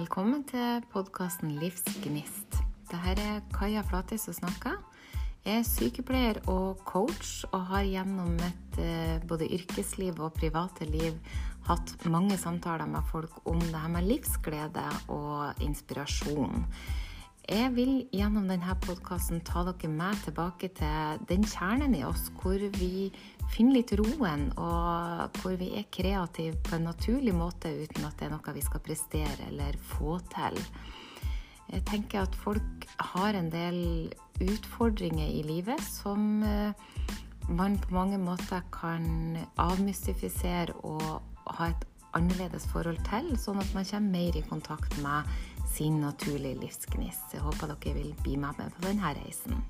Velkommen til podkasten Livsgnist. Dette er Kaja Flatis som snakker. Jeg er sykepleier og coach og har gjennom et eh, både yrkesliv og private liv hatt mange samtaler med folk om det her med livsglede og inspirasjon. Jeg vil gjennom denne podkasten ta dere med tilbake til den kjernen i oss hvor vi finner litt roen, og hvor vi er kreative på en naturlig måte uten at det er noe vi skal prestere eller få til. Jeg tenker at folk har en del utfordringer i livet som eh, man på mange måter kan avmystifisere og ha et annerledes forhold til, sånn at man kommer mer i kontakt med sin naturlige livsgnist. Jeg håper dere vil bli med meg på denne reisen.